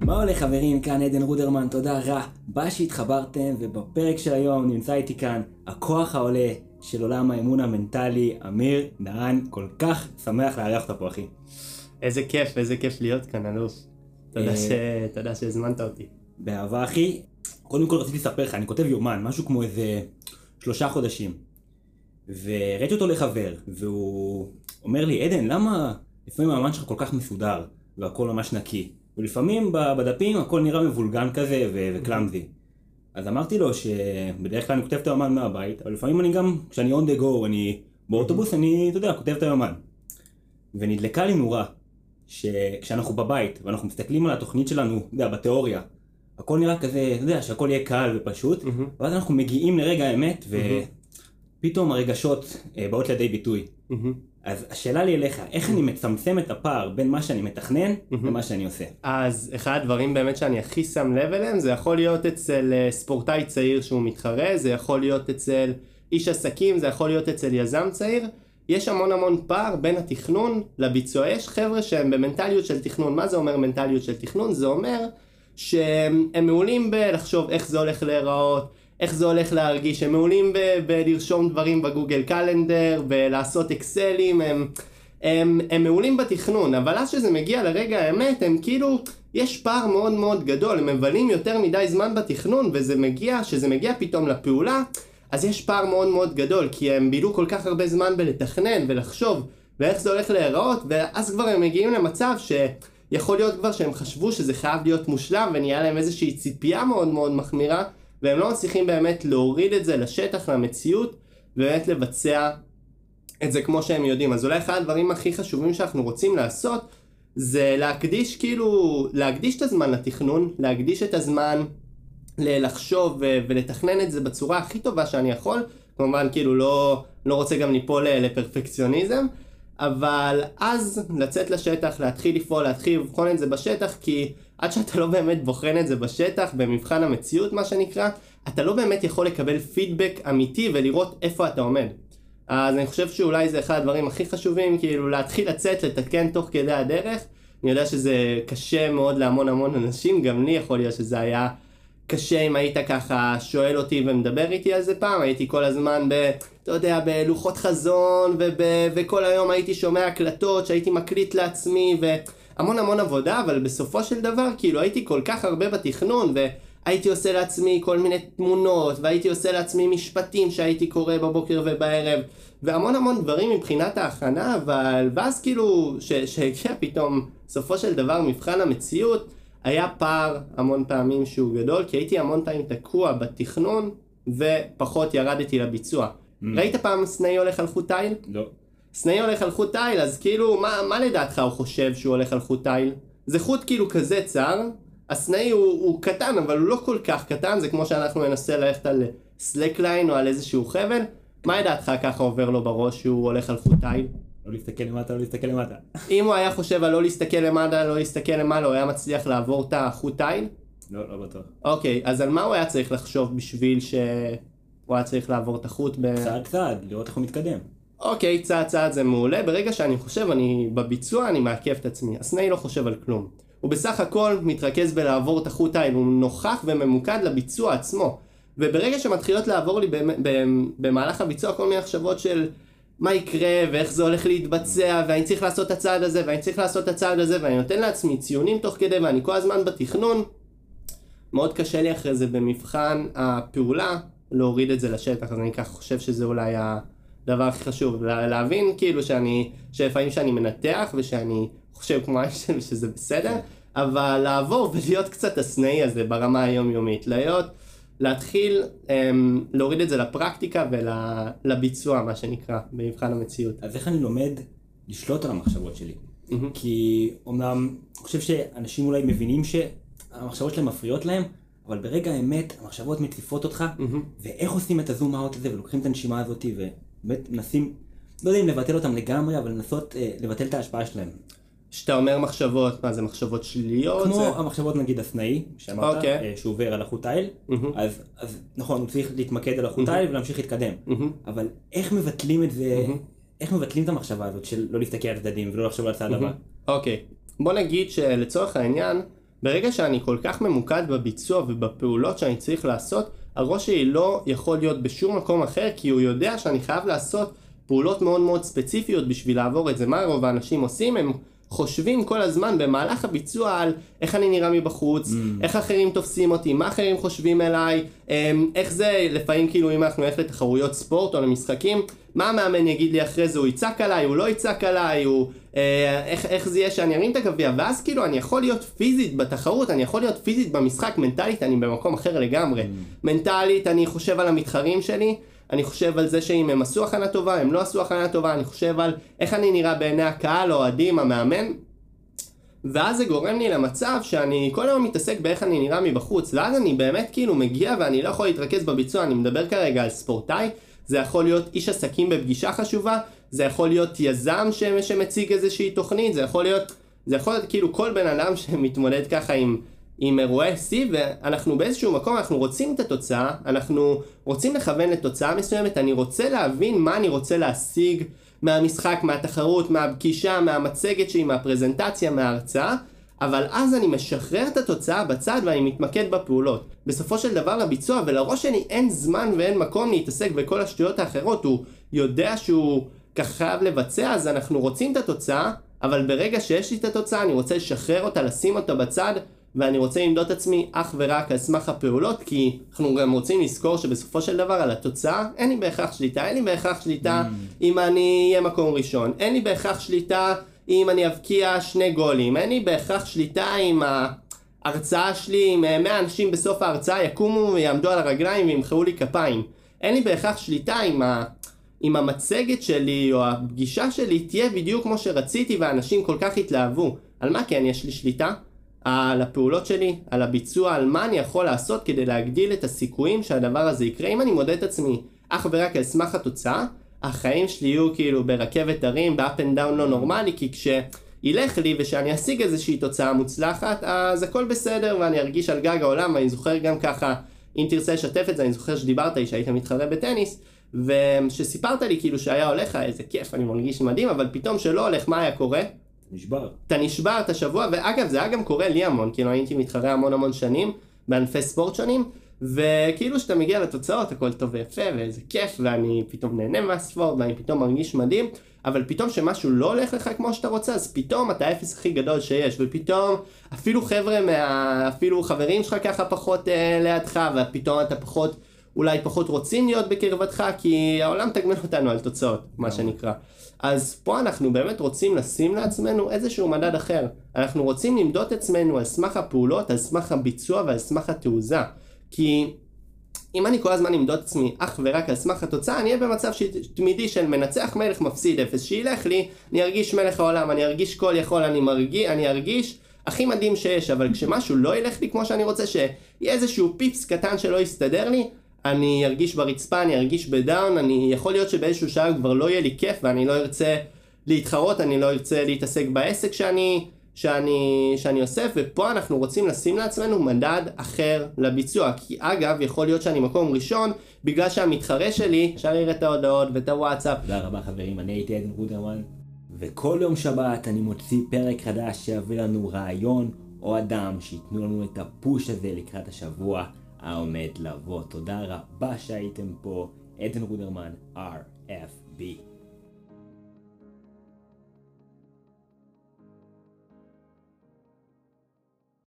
מה הולך חברים, כאן עדן רודרמן, תודה רבה שהתחברתם, ובפרק של היום נמצא איתי כאן הכוח העולה של עולם האמון המנטלי, אמיר דהן, כל כך שמח לארח אותך פה אחי. איזה כיף, איזה כיף להיות כאן, אלוף. תודה, אה, ש... תודה שהזמנת אותי. באהבה אחי, קודם כל רציתי לספר לך, אני כותב יומן, משהו כמו איזה שלושה חודשים. וראיתי אותו לחבר, והוא אומר לי, עדן, למה לפעמים היומן שלך כל כך מסודר, והכל ממש נקי? ולפעמים בדפים הכל נראה מבולגן כזה ו- וקלאמזי. אז אמרתי לו שבדרך כלל אני כותב את היומן מהבית, אבל לפעמים אני גם, כשאני on the go, אני באוטובוס, אני, אתה יודע, כותב את היומן. ונדלקה לי נורה, שכשאנחנו בבית, ואנחנו מסתכלים על התוכנית שלנו, אתה יודע, בתיאוריה, הכל נראה כזה, אתה יודע, שהכל יהיה קל ופשוט. ואז אנחנו מגיעים לרגע האמת, ופתאום הרגשות אה, באות לידי ביטוי. אז השאלה לי אליך, איך אני מצמצם את הפער בין מה שאני מתכנן למה שאני עושה? אז אחד הדברים באמת שאני הכי שם לב אליהם, זה יכול להיות אצל אה, ספורטאי צעיר שהוא מתחרה, זה יכול להיות אצל איש עסקים, זה יכול להיות אצל יזם צעיר. יש המון המון פער בין התכנון לביצוע. יש חבר'ה שהם במנטליות של תכנון. מה זה אומר מנטליות של תכנון? זה אומר שהם מעולים בלחשוב איך זה הולך להיראות, איך זה הולך להרגיש, הם מעולים ב- בלרשום דברים בגוגל קלנדר, בלעשות אקסלים, הם, הם, הם מעולים בתכנון, אבל אז שזה מגיע לרגע האמת, הם כאילו, יש פער מאוד מאוד גדול, הם מבלים יותר מדי זמן בתכנון, וזה מגיע, שזה מגיע פתאום לפעולה, אז יש פער מאוד מאוד גדול, כי הם בילו כל כך הרבה זמן בלתכנן ולחשוב, ואיך זה הולך להיראות, ואז כבר הם מגיעים למצב ש... יכול להיות כבר שהם חשבו שזה חייב להיות מושלם ונהיה להם איזושהי ציפייה מאוד מאוד מחמירה והם לא מצליחים באמת להוריד את זה לשטח, למציאות ובאמת לבצע את זה כמו שהם יודעים. אז אולי אחד הדברים הכי חשובים שאנחנו רוצים לעשות זה להקדיש כאילו, להקדיש את הזמן לתכנון, להקדיש את הזמן לחשוב ולתכנן את זה בצורה הכי טובה שאני יכול. כמובן כאילו לא, לא רוצה גם ליפול לפרפקציוניזם. אבל אז לצאת לשטח, להתחיל לפעול, להתחיל לבחון את זה בשטח, כי עד שאתה לא באמת בוחן את זה בשטח, במבחן המציאות מה שנקרא, אתה לא באמת יכול לקבל פידבק אמיתי ולראות איפה אתה עומד. אז אני חושב שאולי זה אחד הדברים הכי חשובים, כאילו להתחיל לצאת, לתקן תוך כדי הדרך. אני יודע שזה קשה מאוד להמון המון אנשים, גם לי יכול להיות שזה היה קשה אם היית ככה שואל אותי ומדבר איתי על זה פעם, הייתי כל הזמן ב... אתה יודע, בלוחות חזון, וב, וכל היום הייתי שומע הקלטות שהייתי מקליט לעצמי, והמון המון עבודה, אבל בסופו של דבר, כאילו הייתי כל כך הרבה בתכנון, והייתי עושה לעצמי כל מיני תמונות, והייתי עושה לעצמי משפטים שהייתי קורא בבוקר ובערב, והמון המון דברים מבחינת ההכנה, אבל ואז כאילו, שהגיע פתאום, בסופו של דבר, מבחן המציאות, היה פער המון פעמים שהוא גדול, כי הייתי המון פעמים תקוע בתכנון, ופחות ירדתי לביצוע. ראית פעם סנאי הולך על חוט תיל? לא. סנאי הולך על חוט תיל, אז כאילו, מה, מה לדעתך הוא חושב שהוא הולך על חוט תיל? זה חוט כאילו כזה צר, הסנאי הוא, הוא קטן, אבל הוא לא כל כך קטן, זה כמו שאנחנו ננסה ללכת על סלקליין או על איזשהו חבל. מה לדעתך ככה עובר לו בראש שהוא הולך על חוט תיל? לא להסתכל למטה, לא להסתכל למטה. אם הוא היה חושב על לא להסתכל למעלה, לא להסתכל למעלה, הוא היה מצליח לעבור את החוט תיל? לא, לא בטוח. אוקיי, אז על מה הוא היה צריך לחשוב בשביל שהוא היה צריך לעבור את החוט ב... צעד צעד, לראות איך הוא מתקדם. אוקיי, צעד צעד זה מעולה, ברגע שאני חושב, אני בביצוע אני מעכב את עצמי. הסנאי לא חושב על כלום. הוא בסך הכל מתרכז בלעבור את החוט תיל, הוא נוכח וממוקד לביצוע עצמו. וברגע שמתחילות לעבור לי במ- במ- במהלך הביצוע כל מיני מחשבות של מה יקרה ואיך זה הולך להתבצע ואני צריך לעשות את הצעד הזה ואני צריך לעשות את הצעד הזה ואני נותן לעצמי ציונים תוך כדי ואני כל הזמן בתכנון מאוד קשה לי אחרי זה במבחן הפעולה להוריד את זה לשטח, אז אני ככה חושב שזה אולי הדבר הכי חשוב, לה- להבין כאילו שאני, שלפעמים שאני מנתח ושאני חושב כמו איישן שזה בסדר, אבל לעבור ולהיות קצת הסנאי הזה ברמה היומיומית, להיות, להתחיל אמ, להוריד את זה לפרקטיקה ולביצוע מה שנקרא, במבחן המציאות. אז איך אני לומד לשלוט על המחשבות שלי? מהמם. כי אומנם, אני חושב שאנשים אולי מבינים שהמחשבות שלהם מפריעות להם, אבל ברגע האמת המחשבות מציפות אותך, מהמם. ואיך עושים את הזום אאוט הזה ולוקחים את הנשימה הזאת ובאמת מנסים, לא יודע אם לבטל אותם לגמרי, אבל לנסות אה, לבטל את ההשפעה שלהם. כשאתה אומר מחשבות, מה זה מחשבות שליליות? כמו זה... המחשבות נגיד הסנאי, שאמרת, אוקיי. אה, שהוא עובר על החוט תיל, מהמם. אז, אז נכון, הוא צריך להתמקד על החוט תיל ולהמשיך להתקדם. מהמם. אבל איך מבטלים את זה, מהמם. איך מבטלים את המחשבה הזאת של לא להסתכל על הצדדים ולא לחשוב על הצד הבא? אוקיי, בוא נגיד שלצורך העניין, ברגע שאני כל כך ממוקד בביצוע ובפעולות שאני צריך לעשות, הראש שלי לא יכול להיות בשום מקום אחר, כי הוא יודע שאני חייב לעשות פעולות מאוד מאוד ספציפיות בשביל לעבור את זה. מה רוב האנשים עושים? הם חושבים כל הזמן במהלך הביצוע על איך אני נראה מבחוץ, mm. איך אחרים תופסים אותי, מה אחרים חושבים אליי, אמ, איך זה לפעמים כאילו אם אנחנו נלך לתחרויות ספורט או למשחקים, מה המאמן יגיד לי אחרי זה, הוא יצעק עליי, הוא לא יצעק עליי, הוא, אה, איך, איך זה יהיה שאני ארים את הגביע, ואז כאילו אני יכול להיות פיזית בתחרות, אני יכול להיות פיזית במשחק, מנטלית אני במקום אחר לגמרי. Mm. מנטלית אני חושב על המתחרים שלי, אני חושב על זה שאם הם עשו הכנה טובה, הם לא עשו הכנה טובה, אני חושב על איך אני נראה בעיני הקהל, אוהדים, המאמן. ואז זה גורם לי למצב שאני כל היום מתעסק באיך אני נראה מבחוץ, ואז אני באמת כאילו מגיע ואני לא יכול להתרכז בביצוע, אני מדבר כרגע על ספורטאי, זה יכול להיות איש עסקים בפגישה חשובה, זה יכול להיות יזם שמציג איזושהי תוכנית, זה יכול להיות, זה יכול להיות כאילו כל בן אדם שמתמודד ככה עם עם אירועי שיא ואנחנו באיזשהו מקום אנחנו רוצים את התוצאה, אנחנו רוצים לכוון לתוצאה מסוימת, אני רוצה להבין מה אני רוצה להשיג מהמשחק, מהתחרות, מהפגישה, מהמצגת שלי, מהפרזנטציה, מההרצאה, אבל אז אני משחרר את התוצאה בצד ואני מתמקד בפעולות. בסופו של דבר לביצוע ולראש שלי אין זמן ואין מקום להתעסק בכל השטויות האחרות, הוא יודע שהוא ככה חייב לבצע אז אנחנו רוצים את התוצאה, אבל ברגע שיש לי את התוצאה אני רוצה לשחרר אותה, לשים אותה בצד ואני רוצה למדוד את עצמי אך ורק על סמך הפעולות, כי אנחנו גם רוצים לזכור שבסופו של דבר על התוצאה אין לי בהכרח שליטה, אין לי בהכרח שליטה mm. אם אני אהיה מקום ראשון, אין לי בהכרח שליטה אם אני אבקיע שני גולים, אין לי בהכרח שליטה אם ההרצאה שלי, אם 100 אנשים בסוף ההרצאה יקומו ויעמדו על הרגליים וימחאו לי כפיים, אין לי בהכרח שליטה אם ה... אם המצגת שלי או הפגישה שלי תהיה בדיוק כמו שרציתי ואנשים כל כך התלהבו. על מה כן יש לי שליטה? על הפעולות שלי, על הביצוע, על מה אני יכול לעשות כדי להגדיל את הסיכויים שהדבר הזה יקרה. אם אני מודד את עצמי אך ורק על סמך התוצאה, החיים שלי יהיו כאילו ברכבת הרים, ב up and down לא נורמלי, כי כשילך לי ושאני אשיג איזושהי תוצאה מוצלחת, אז הכל בסדר ואני ארגיש על גג העולם, ואני זוכר גם ככה, אם תרצה לשתף את זה, אני זוכר שדיברת לי שהיית מתחרה בטניס, ושסיפרת לי כאילו שהיה הולך, איזה כיף, אני מרגיש מדהים, אבל פתאום שלא הולך, מה היה קורה? נשבר. אתה נשבר, אתה שבוע, ואגב, זה היה גם קורה לי המון, כאילו הייתי מתחרה המון המון שנים, בענפי ספורט שונים, וכאילו שאתה מגיע לתוצאות, הכל טוב ויפה, ואיזה כיף, ואני פתאום נהנה מהספורט, ואני פתאום מרגיש מדהים, אבל פתאום שמשהו לא הולך לך כמו שאתה רוצה, אז פתאום אתה האפס הכי גדול שיש, ופתאום אפילו חבר'ה מה... אפילו חברים שלך ככה פחות אה, לידך, ופתאום אתה פחות... אולי פחות רוצים להיות בקרבתך, כי העולם תגמל אותנו על תוצאות, מה שנקרא. אז פה אנחנו באמת רוצים לשים לעצמנו איזשהו מדד אחר. אנחנו רוצים למדוד את עצמנו על סמך הפעולות, על סמך הביצוע ועל סמך התעוזה. כי אם אני כל הזמן אמדוד עצמי אך ורק על סמך התוצאה, אני אהיה במצב תמידי של מנצח מלך מפסיד אפס, שילך לי, אני ארגיש מלך העולם, אני ארגיש כל יכול, אני מרגיש, אני ארגיש הכי מדהים שיש, אבל כשמשהו לא ילך לי כמו שאני רוצה, שיהיה איזשהו פיפס קטן שלא יסתדר לי, אני ארגיש ברצפה, אני ארגיש בדאון, אני יכול להיות שבאיזשהו שעה כבר לא יהיה לי כיף ואני לא ארצה להתחרות, אני לא ארצה להתעסק בעסק שאני, שאני, שאני עושה, ופה אנחנו רוצים לשים לעצמנו מדד אחר לביצוע. כי אגב, יכול להיות שאני מקום ראשון, בגלל שהמתחרה שלי, אפשר לראות את ההודעות ואת הוואטסאפ. תודה רבה חברים, אני הייתי עדן רודרמן, וכל יום שבת אני מוציא פרק חדש שיביא לנו רעיון או אדם שייתנו לנו את הפוש הזה לקראת השבוע. העומד לבוא. תודה רבה שהייתם פה, עדן רודרמן, RFB.